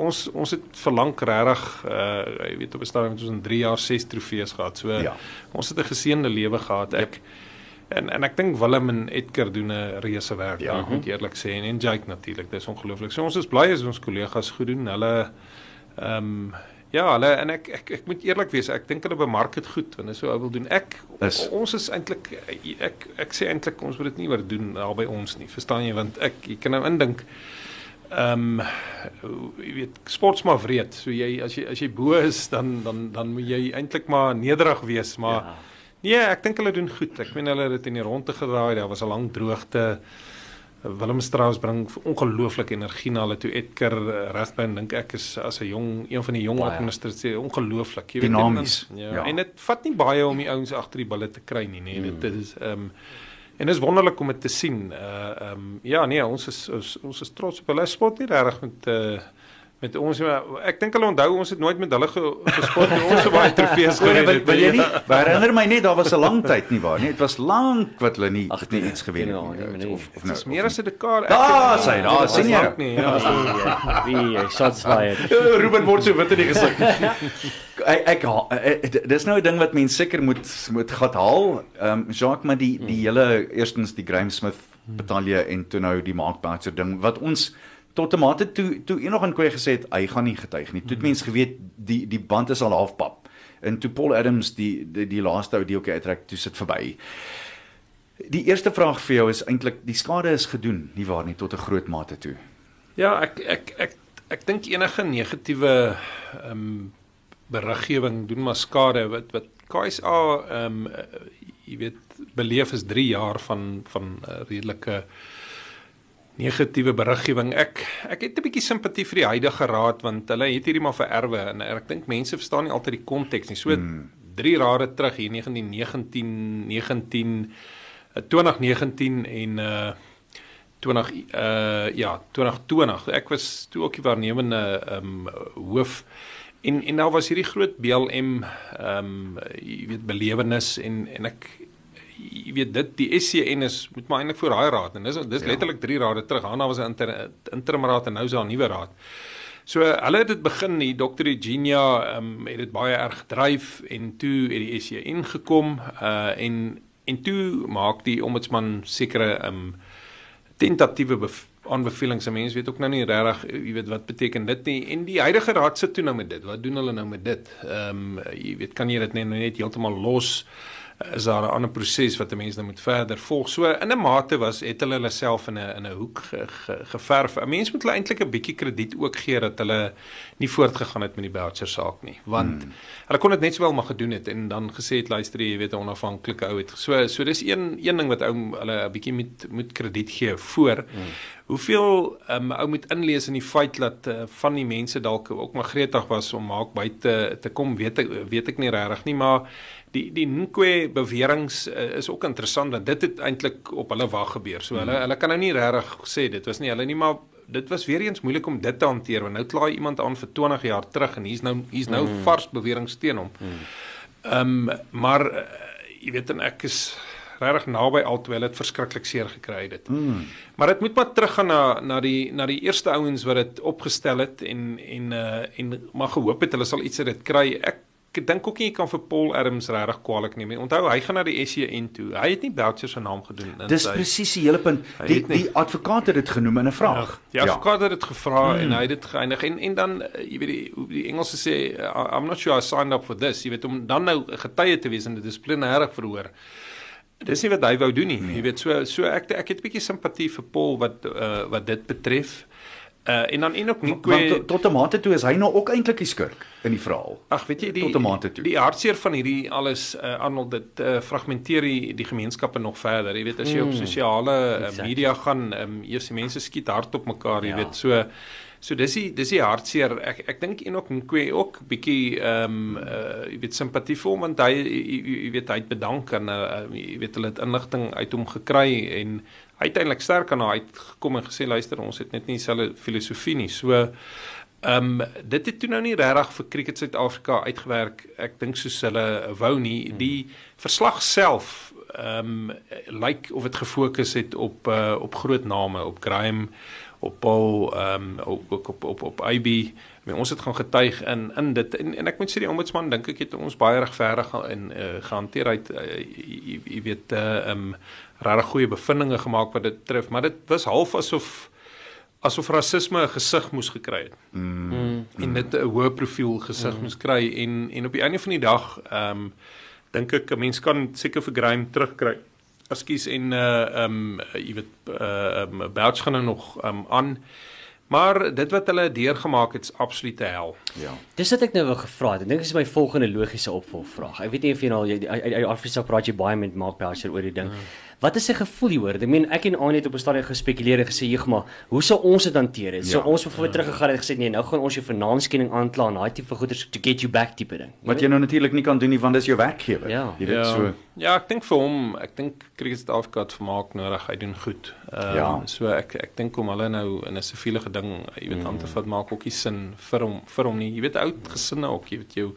ons ons het verlang regtig uh jy weet op 'n stadium het ons in 3 jaar 6 trofees gehad. So Ja. ons het 'n geseënde lewe gehad. Ek en en ek dink Willem en Edgar doen 'n reuse werk. Ja, ek moet eerlik sê en, en Jake natuurlik. Dis ongelooflik. So ons is bly as ons kollegas goed doen. Hulle ehm um, ja, hulle en ek ek ek moet eerlik wees. Ek dink hulle bemark dit goed en dis so ou wil doen. Ek Is- ons is eintlik ek ek sê eintlik ons moet dit nie oor doen daar by ons nie. Verstaan jy? Want ek jy kan nou indink Ehm um, jy weet sport's maar wreed. So jy as jy as jy bo is dan dan dan moet jy eintlik maar nederig wees, maar ja. nee, ek dink hulle doen goed. Ek meen hulle het dit in die ronde gedraai. Daar was 'n lang droogte. Willem Strauss bring ongelooflike energie na hulle toe. Edgar eh, Rathbone dink ek is as 'n jong een van die jong administrateurs ongelooflik. Jy Dinamies, en dan- ja, ja. En dit vat nie baie om die ouens agter die bulle te kry nie, nee. Dit is ehm um, En dit is wonderlik om dit te sien. Uh ehm um, ja nee, ons is ons, ons is trots op hulle sport nie regtig met uh met ons maar ek dink hulle onthou ons het nooit met hulle ge, gesport nie. Ons het baie trofees gewen. wil, het, wil jy ja. nie herinner my net daar was 'n lang tyd nie waar nie. Dit was lank wat hulle nie Ag, nie iets gewen ja, het nee, nie. nee. Of of Dit is nou. meer as 'n dekade. Daar Ek- sy, daar sien jy. lank Nie, ja, so. Wie eh, shots fired. Ja, Ruben word so wit in die gesig. (laughs) ek ek eh, eh, dis nou 'n ding wat mense seker moet moet gat haal. Ehm um, Jacques maar die die hele eerstens die Graham Smith betalje en toe nou die Mark Batcher ding wat ons tot 'n mate toe toe een nog in kwy gesê het hy gaan nie getuig nie. Toe het mense geweet die die band is al halfpap. En toe Paul Adams die die, die laaste ou deeltjie uittrek, toe sit verby. Die eerste vraag vir jou is eintlik die skade is gedoen, nie waar nie tot 'n groot mate toe. Ja, ek ek ek ek dink enige negatiewe ehm um, beriggewing doen maar skade wat wat KSA ehm um, jy weet beleef is 3 jaar van van uh, redelike negatiewe beriggewing. Ek ek het 'n bietjie simpatie vir die huidige raad want hulle het hierdie maar vererwe en ek dink mense verstaan nie altyd die konteks nie. So hmm. drie rade terug hier 1919 19 uh, 2019 en uh 20 uh ja 2020 ek was toe ook die waarnemende um, hoof en en daar was hierdie groot BLM ehm um, jy weet belewenis en en ek jy weet dit die SCN is moet maar eintlik voor daai raad en dis dis ja. letterlik 3 rade terug daarna was 'n inter, interim raad en nou is daar 'n nuwe raad So hulle het dit begin die Dr. Eugenia um, het dit baie erg gedryf en toe het die SCN gekom uh en en toe maak die ombudsman sekere um tentatiewe bef- aanbevelings. Se mense weet ook nou nie regtig, jy weet wat beteken dit nie. En die huidige raad sit toe nou met dit. Wat doen hulle nou met dit? Ehm um, jy weet kan jy dit net net heeltemal los? Is daar 'n ander proses wat 'n mens nou moet verder volg? So in 'n mate was het hulle hulle self in 'n in 'n hoek ge, ge, geverf. 'n Mens moet hulle eintlik 'n bietjie krediet ook gee dat hulle nie voortgegaan het met die Boucher saak nie, want hmm. hulle kon dit net sowel maar gedoen het en dan gesê het luister jy weet 'n onafhanklike ou het. So so dis een een ding wat ou hulle 'n bietjie moet moet krediet gee voor. Hmm. Hoeveel um, ou moet inlees in die feit dat uh, van die mense dalk ook maar gretig was om maak buite te kom, weet ek weet ek nie regtig nie, maar die die Nkwe beweringe uh, is ook interessant want dit het eintlik op hulle wag gebeur. So hulle hulle kan nou nie regtig sê dit was nie hulle nie, maar dit was weer eens moeilik om dit te hanteer want nou klaai iemand aan vir 20 jaar terug en hier's nou hier's nou mm. vars beweringe teen hom. Ehm um, maar uh, jy weet en ek is regtig naby altoe hulle het verskriklik seer gekry dit. Mm. Maar dit moet maar teruggaan na na die na die eerste ouens wat dit opgestel het en en uh en maar gehoop het hulle sal iets uit dit kry. Ek ek dink ook nie jy kan vir Paul Adams regtig kwaliek neem nie. Onthou hy gaan na die SCN toe. Hy het nie Boucher se naam gedoen in Dis presies die hele punt. Die het nie- die advokaat het dit genoem in 'n vraag. Ja, die advokaat het dit gevra mm. en hy het dit geëindig en en dan eh, jy weet die die Engelse sê I'm not sure I signed up for this. Jy weet om dan nou getuie te wees in 'n dissiplinêre verhoor. Dis nie wat hy wou doen nie. Nee. Jy weet so so ek ek het 'n bietjie simpatie vir Paul wat uh, wat dit betref. Uh en dan Enoch Want Nkwe tot, tot 'n mate toe is hy nou ook eintlik die skurk in die verhaal. Ag weet jy die Tot 'n mate toe. die hartseer van hierdie alles uh, Arnold dit uh, fragmenteer die, die gemeenskappe nog verder. Jy weet as jy op sosiale uh, exactly. media gaan, um, eers die mense skiet hard op mekaar, jy Ja. weet. So so dis die dis die hartseer. Ek ek dink Enoch Nkwe ook bietjie ehm um, uh, jy weet simpatie vir hom want hy jy, jy weet hy het bedank en uh, jy weet hulle het inligting uit hom gekry en uiteindelik sterk aan hy uitgekom en gesê luister ons het net nie dieselfde filosofie nie. So Ehm um, dit het toe nou nie regtig vir Cricket Suid-Afrika uitgewerk. Ek dink soos hulle wou nie. Die verslag self ehm um, lyk of dit gefokus het op uh, op groot name, op Graham, op Paul, ehm um, op op op op, IB. I mean, ons het gaan getuig in in dit en, en ek moet sê die ombudsman dink ek het ons baie regverdig en uh, gehanteer uit uh, jy, jy weet ehm uh, um, regtig goeie bevindinge gemaak wat dit tref, maar dit was half asof asof rasisme 'n gesig moes gekry het. Mm. En dit 'n hoë profiel gesig mm. moes kry en en op die einde van die dag ehm um, dink ek 'n mens kan seker vir Graham terugkry. Ekskuus en uh um, jy weet uh um, Bouch gaan nou nog um aan. Maar dit wat hulle deurgemaak het is absolute hel. Ja. Dis wat ek nou wou gevra het. Ek dink dis my volgende logiese opvolgvraag. Ek weet nie of jy nou jy uit Afrika praat jy baie met Mark Boucher oor die ding. Mm. Wat is sy gevoel hieroor? Ek meen ek en Anie het op 'n stadium gespekuleer en gesê, "Jeg maar, hoe sou ons dit hanteer?" Het? Ja. So ons bijvoorbeeld ja. teruggegaan en gesê, "Nee, nou gaan ons jou vir naamskenning aankla en daai tipe goeders to get you back tipe ding." Wat jy nou natuurlik nie kan doen nie want dis jou werkgewer. Ja. Jy weet ja. so. Ja, ek dink vir hom, ek dink Cricket South Africa het vermaak nodig. Hy doen goed. Ehm um, Ja. so ek ek dink om hulle nou in 'n siviele ding, jy weet, aan te vat maak ook nie sin vir hom vir hom nie. Jy weet oud gesinne ook, jy weet jou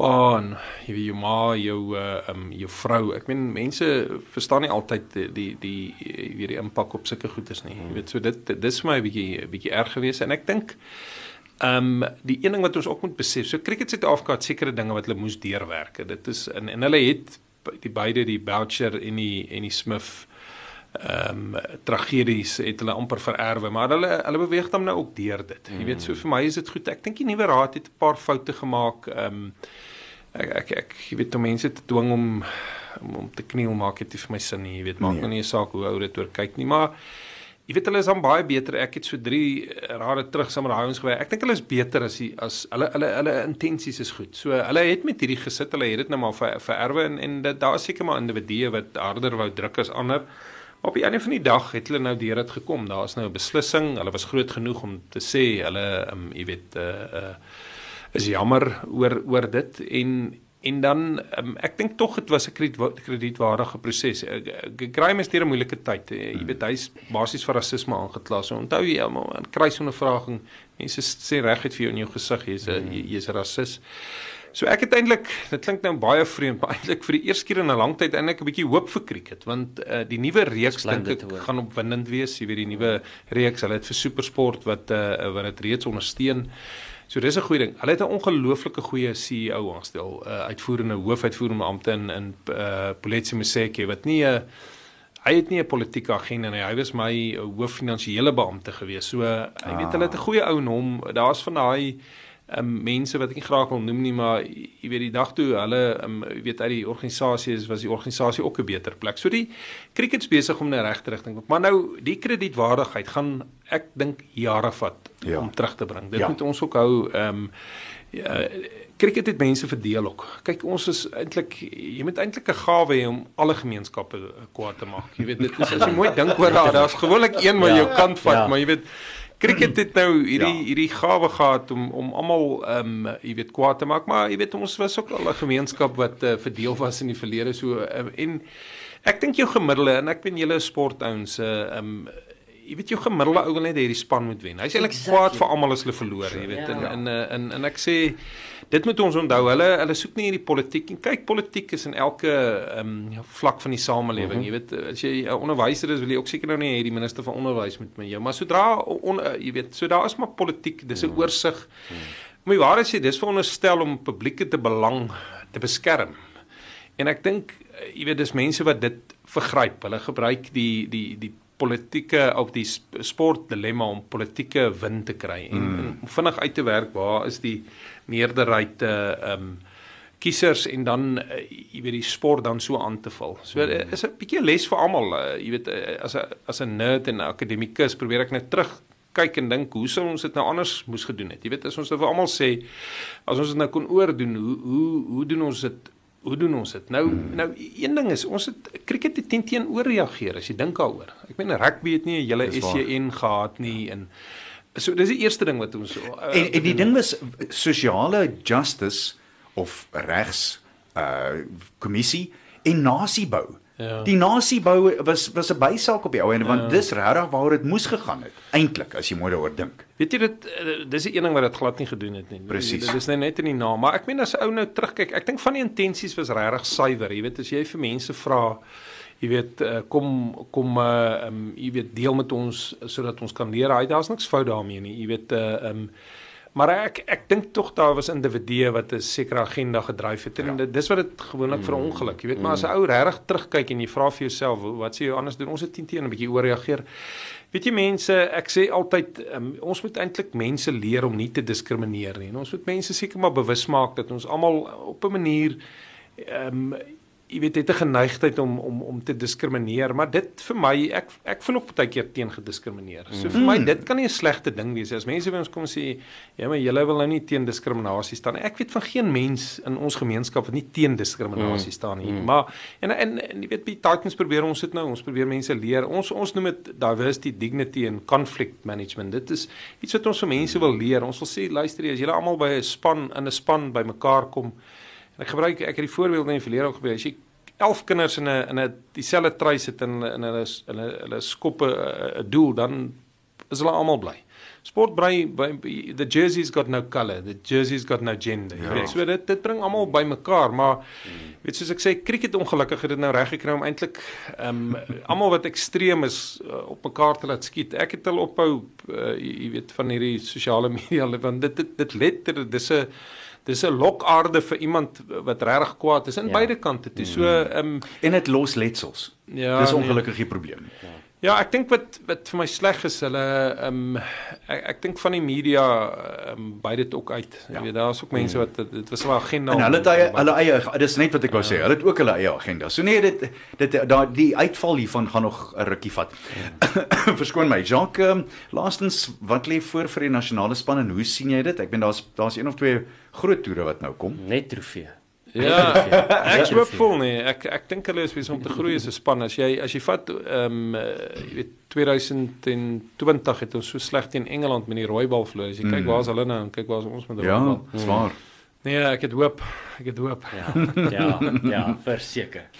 pa en jy weet jou ma, jou uh um jou vrou. Ek meen mense verstaan nie altyd die die die jy weet die impak op sulke goedes nie. Jy weet so dit dit is vir my 'n bietjie 'n bietjie erg geweest en ek dink Ehm um, die een ding wat ons ook moet besef, so Cricket Suid-Afrika het sekere dinge wat hulle moes deurwerk. Dit is en en hulle het die beide die Boucher en die en die Smith ehm um, tragedies het hulle amper vererwe, maar hulle hulle beweeg dan nou ook deur dit. Jy weet so vir my is dit goed. Ek dink die nuwe raad het 'n paar foute gemaak. Ehm um, ek ek ek jy weet om mense te dwing om om, om te kniel maak dit vir my sin nie. Jy weet maak Nee. nou nie 'n saak hoe ou dit oor kyk nie, maar Jy weet hulle is dan baie beter. Ek het so 3 rade terug saam met daai ouens gewerk. Ek dink hulle is beter as die as hulle hulle hulle intensies is goed. So hulle het met hierdie gesit, hulle het dit nou maar ver, vererwe en en dit daar is seker maar individue wat harder wou druk as ander. Op die einde van die dag het hulle nou deur dit gekom. Daar is nou 'n beslissing. Hulle was groot genoeg om te sê hulle um, jy weet uh uh is jammer oor oor dit en en dan um, ek dink tog dit was 'n krediet, kredietwaardige proses. Graham is deur 'n moeilike tyd. Jy weet hy's basies vir rasisme aangekla. So onthou jy almal in kruisondervraging mense sê reguit vir jou in jou gesig jy's 'n jy- jy's 'n rasis. So ek het eintlik dit klink nou baie vreemd, maar eintlik vir die eerste keer in 'n lang tyd eintlik 'n bietjie hoop vir cricket want uh, die nuwe reeks dink ek gaan opwindend wees. Jy weet die nuwe reeks, hulle het vir supersport wat uh, wat dit reeds ondersteun. So dis 'n goeie ding. Hulle het 'n ongelooflike goeie CEO aangestel, 'n uh, uitvoerende hoofuitvoerende ampte in in uh, Poletsi Moseke wat nie 'n hy het nie 'n politieke agenda nie. Hy was my uh, hooffinansiële beampte gewees. So uh, jy weet hulle het 'n goeie ou en hom. Daar's van daai um, mense wat ek nie graag wil noem nie, maar jy weet die dag toe hulle um, jy weet uit die organisasie is was die organisasie ook 'n beter plek. So die cricket's besig om in 'n regte rigting. Maar nou die kredietwaardigheid gaan ek dink jare vat Ja. om terug te bring. Dit Ja. ja. moet ons ook hou ehm um, ja, cricket het mense verdeel ook. Kyk, ons is eintlik jy moet eintlik 'n gawe hê om alle gemeenskappe eh, kwaad te maak. Jy weet dit is as jy mooi dink oor daar, daar's gewoonlik een wat Ja. jou kant vat, Ja. maar jy weet cricket het nou hierdie Ja. hierdie gawe gehad om om almal ehm um, jy weet kwaad te maak, maar jy weet ons was ook al 'n gemeenskap wat uh, verdeel was in die verlede so uh, en ek dink jou gemiddelde en ek weet julle is sportouens uh, ehm um, jy weet jou gemiddelde ou wil net hê die span moet wen. Hy's eintlik Exactly. kwaad vir almal as hulle verloor, jy weet. Ja. En en uh, en en ek sê dit moet ons onthou. Hulle hulle soek nie hierdie politiek nie. Kyk, politiek is in elke ehm um, vlak van die samelewing. Mm -hmm. Jy weet, as jy 'n onderwyser is, wil jy ook seker nou nie hê die minister van onderwys moet met jou, maar sodra on, uh, jy weet, so daar is maar politiek, dis 'n oorsig. Maar die waarheid sê dis veronderstel om publieke te belang te beskerm. En ek dink eh, jy weet dis mense wat dit vergryp. Hulle gebruik die die die politieke of die sp- sport dilemma om politieke win te kry en, mm. en om vinnig uit te werk waar is die meerderheid uh um, kiesers en dan uh, jy weet die sport dan so aan te val. So mm. is 'n bietjie les vir almal. Uh, jy weet uh, as 'n as 'n nerd en 'n akademikus probeer ek net terug kyk en dink hoe sou ons dit nou anders moes gedoen het. Jy weet as ons nou vir almal sê as ons dit nou kon oordoen, hoe hoe hoe doen ons dit? Hoe doen ons dit? Nou nou een ding is ons het cricket het teen teen ooreageer as jy dink daaroor. Ek meen rugby het nie 'n hele. SCN gehad nie en so dis die eerste ding wat ons uh, En en die ding was sosiale justice of regs uh kommissie en nasiebou. Ja. Die nasiebou was was 'n bysaak op die ou en want dis regtig waaroor dit moes gegaan het. Eintlik as jy mooi daaroor dink. Weet jy dit eh, dis die een ding wat dit glad nie gedoen het nie. Presies. Dit is net net in die naam, maar ek meen as 'n ou nou terugkyk, ek dink van die intensies was regtig suiwer. Jy weet as jy vir mense vra jy weet uh, kom kom uh um, jy weet deel met ons sodat ons kan leer. Hy daar's niks fout daarmee nie. Jy weet uh um Maar ek ek dink tog daar was individue wat 'n sekere agenda gedryf het en ja. dis wat dit gewoonlik vir 'n ongeluk, jy weet, maar as 'n ou regtig terugkyk en jy vra vir jouself, wat sê jy anders doen? Ons het teen teen 'n bietjie ooreageer. Weet jy mense, ek sê altyd um, ons moet eintlik mense leer om nie te diskrimineer nie. En ons moet mense seker maar bewus maak dat ons almal op 'n manier ehm um, jy weet het 'n geneigtheid om om om te diskrimineer, maar dit vir my ek ek voel ook baie keer teen gediskrimineer. So vir my dit kan nie 'n slegte ding wees as mense by ons kom sê ja, maar julle wil nou nie teen diskriminasie staan nie. Ek weet van geen mens in ons gemeenskap wat nie teen diskriminasie staan nie. Mm. Maar en, en en jy weet by Titans probeer ons dit nou, ons probeer mense leer. Ons ons noem dit diversity, dignity and conflict management. Dit is iets wat ons vir mense wil leer. Ons wil sê luister as julle almal by 'n span in 'n span bymekaar kom Ek gebruik ek het die voorbeeld in die verlede ook gebruik. As jy 11 kinders in 'n in 'n dieselfde try sit in in hulle in hulle hulle skoppe 'n doel, dan is hulle almal bly. Sport bly by the jersey's got no color, the jersey's got no gender. Ja. Weet, so dit dit bring almal bymekaar, maar weet soos ek sê, cricket ongelukkig het dit nou reg gekry om eintlik ehm um, almal wat ekstreem is uh, op mekaar te laat skiet. Ek het hulle ophou uh, jy weet van hierdie sosiale media want dit dit dit letter dis 'n dis 'n lokaarde vir iemand wat regtig kwaad is aan ja. beide kante toe. So ehm um, En dit los letsels. Ja, Dis ongelukkig die probleem. Ja. Ja, ek dink wat wat vir my sleg is, hulle ehm um, ek, ek dink van die media ehm um, by dit ook uit. Jy ja. weet daar's ook mense wat dit was 'n agenda. En hulle het eie, hulle eie dis net wat ek wou ja. sê. Hulle het ook hulle eie agenda. So nee, dit dit daai die uitval hiervan gaan nog 'n rukkie vat. Ja. (coughs) Verskoon my, Jacques, um, laastens wat lê voor vir die nasionale span en hoe sien jy dit? Ek ben daar's daar's een of twee groot toere wat nou kom. Net trofee. Ja, ek is hoopvol nee. Ek ek dink hulle is besig om te groei as 'n span. As jy as jy vat ehm um, jy weet 2020 het ons so sleg teen Engeland met die rooi bal verloor. As jy mm. kyk waar's hulle nou en kyk waar's ons met die ja, rooi bal. Ja, swaar. Nee, ek het hoop. Ek het hoop. Ja, ja, ja, verseker.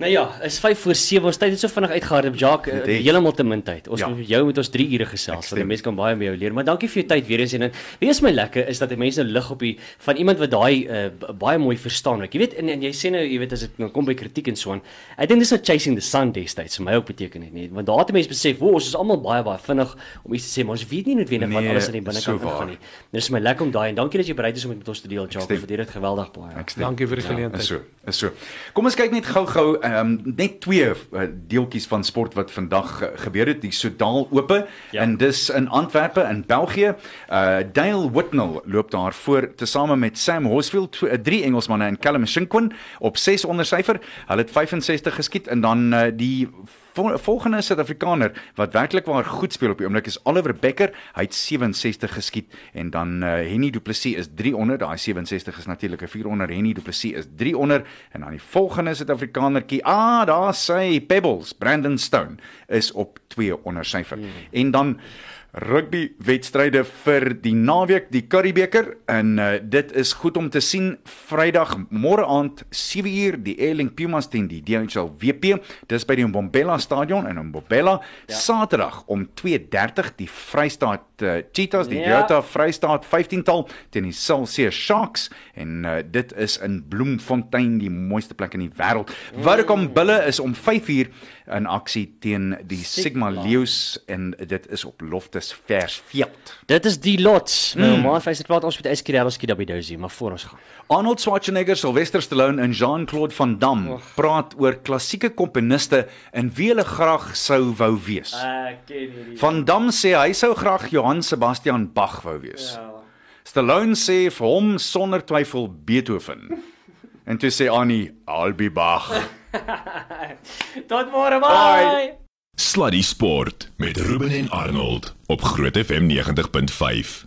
Nou ja, is 5 voor 7. Ons tyd het so vinnig uitgehardloop. Jacques, uh, heeltemal te min tyd. Ons ja. met jou moet ons 3 ure gesels. Want mense kan baie met jou leer. Maar dankie vir jou tyd weer eens en wees my lekker is dat mense nou lig op die van iemand wat daai uh, baie mooi verstaan. Ek jy weet en, en jy sê nou, jy weet as dit nou kom by kritiek en so aan. Ek dink dis nou chasing the sun destyds vir my ook beteken dit nie. Want daar het mense besef, "O, ons is almal baie baie vinnig om iets te sê, maar ons weet nie noodwendig nee, wat alles in die binnekant so gaan nie." Dis my lekker om daai en dankie dat jy bereid is om met ons te deel, Jacques. Ek waardeer dit geweldig baie. Dankie vir die ja, geleentheid. Ja, is so. Is so. Kom ons kyk net gou-gou ehm um, net twee uh, deeltjies van sport wat vandag uh, gebeur het, die Sodaal Ope ja. en dis in Antwerpe in België. Uh Dale Whitnell loop daar voor tesame met Sam Horsfield, twee, uh, drie Engelsmanne en Callum Shinkwin op 6 onder syfer. Hulle het 65 geskiet en dan uh, die volgende Suid-Afrikaner wat werklik waar goed speel op die oomblik is Oliver Becker. Hy het 67 geskiet en dan uh, Henny Du Plessis is 300. Daai 67 is natuurlik 'n 400. Henny Du Plessis is 300 en dan die volgende Suid-Afrikanertjie, ah, daar sê Pebbles, Brandon Stone is op 2 onder syfer. Hmm. En dan rugby wedstryde vir die naweek die Curriebeeker en uh, dit is goed om te sien. Vrydag môre aand 7uur die Erling Pumas teen die DHL WP dis by die Mbombela stadion in Mbombela. Ja. Saterdag om 2:30 die Vrystaat uh, Cheetahs die ja. Toyota Vrystaat 15tal teen die Celsius Sharks en uh, dit is in Bloemfontein die mooiste plek in die wêreld Vodacom mm. Bulle is om 5uur in aksie teen die Sigma, Sigma Leeu's en dit is op Loftus Versveld. Dit is die lots. My mm. ma het praat ons met Eskerel skiet by Dozy, maar voor ons gaan. Arnold Schwarzenegger, Sylvester Stallone en Jean-Claude Van Damme Och. praat oor klassieke komponiste en wie hulle graag sou wou wees. Ek ken hierdie. Van Damme sê hy sou graag Johann Sebastian Bach wou wees. Ja. Stallone sê vir hom sonder twyfel Beethoven. En toe sê Annie, I'll be Bach. (laughs) Tot môre, bye. Sluddy Sport met Ruben en Arnold op Groot FM 90.5.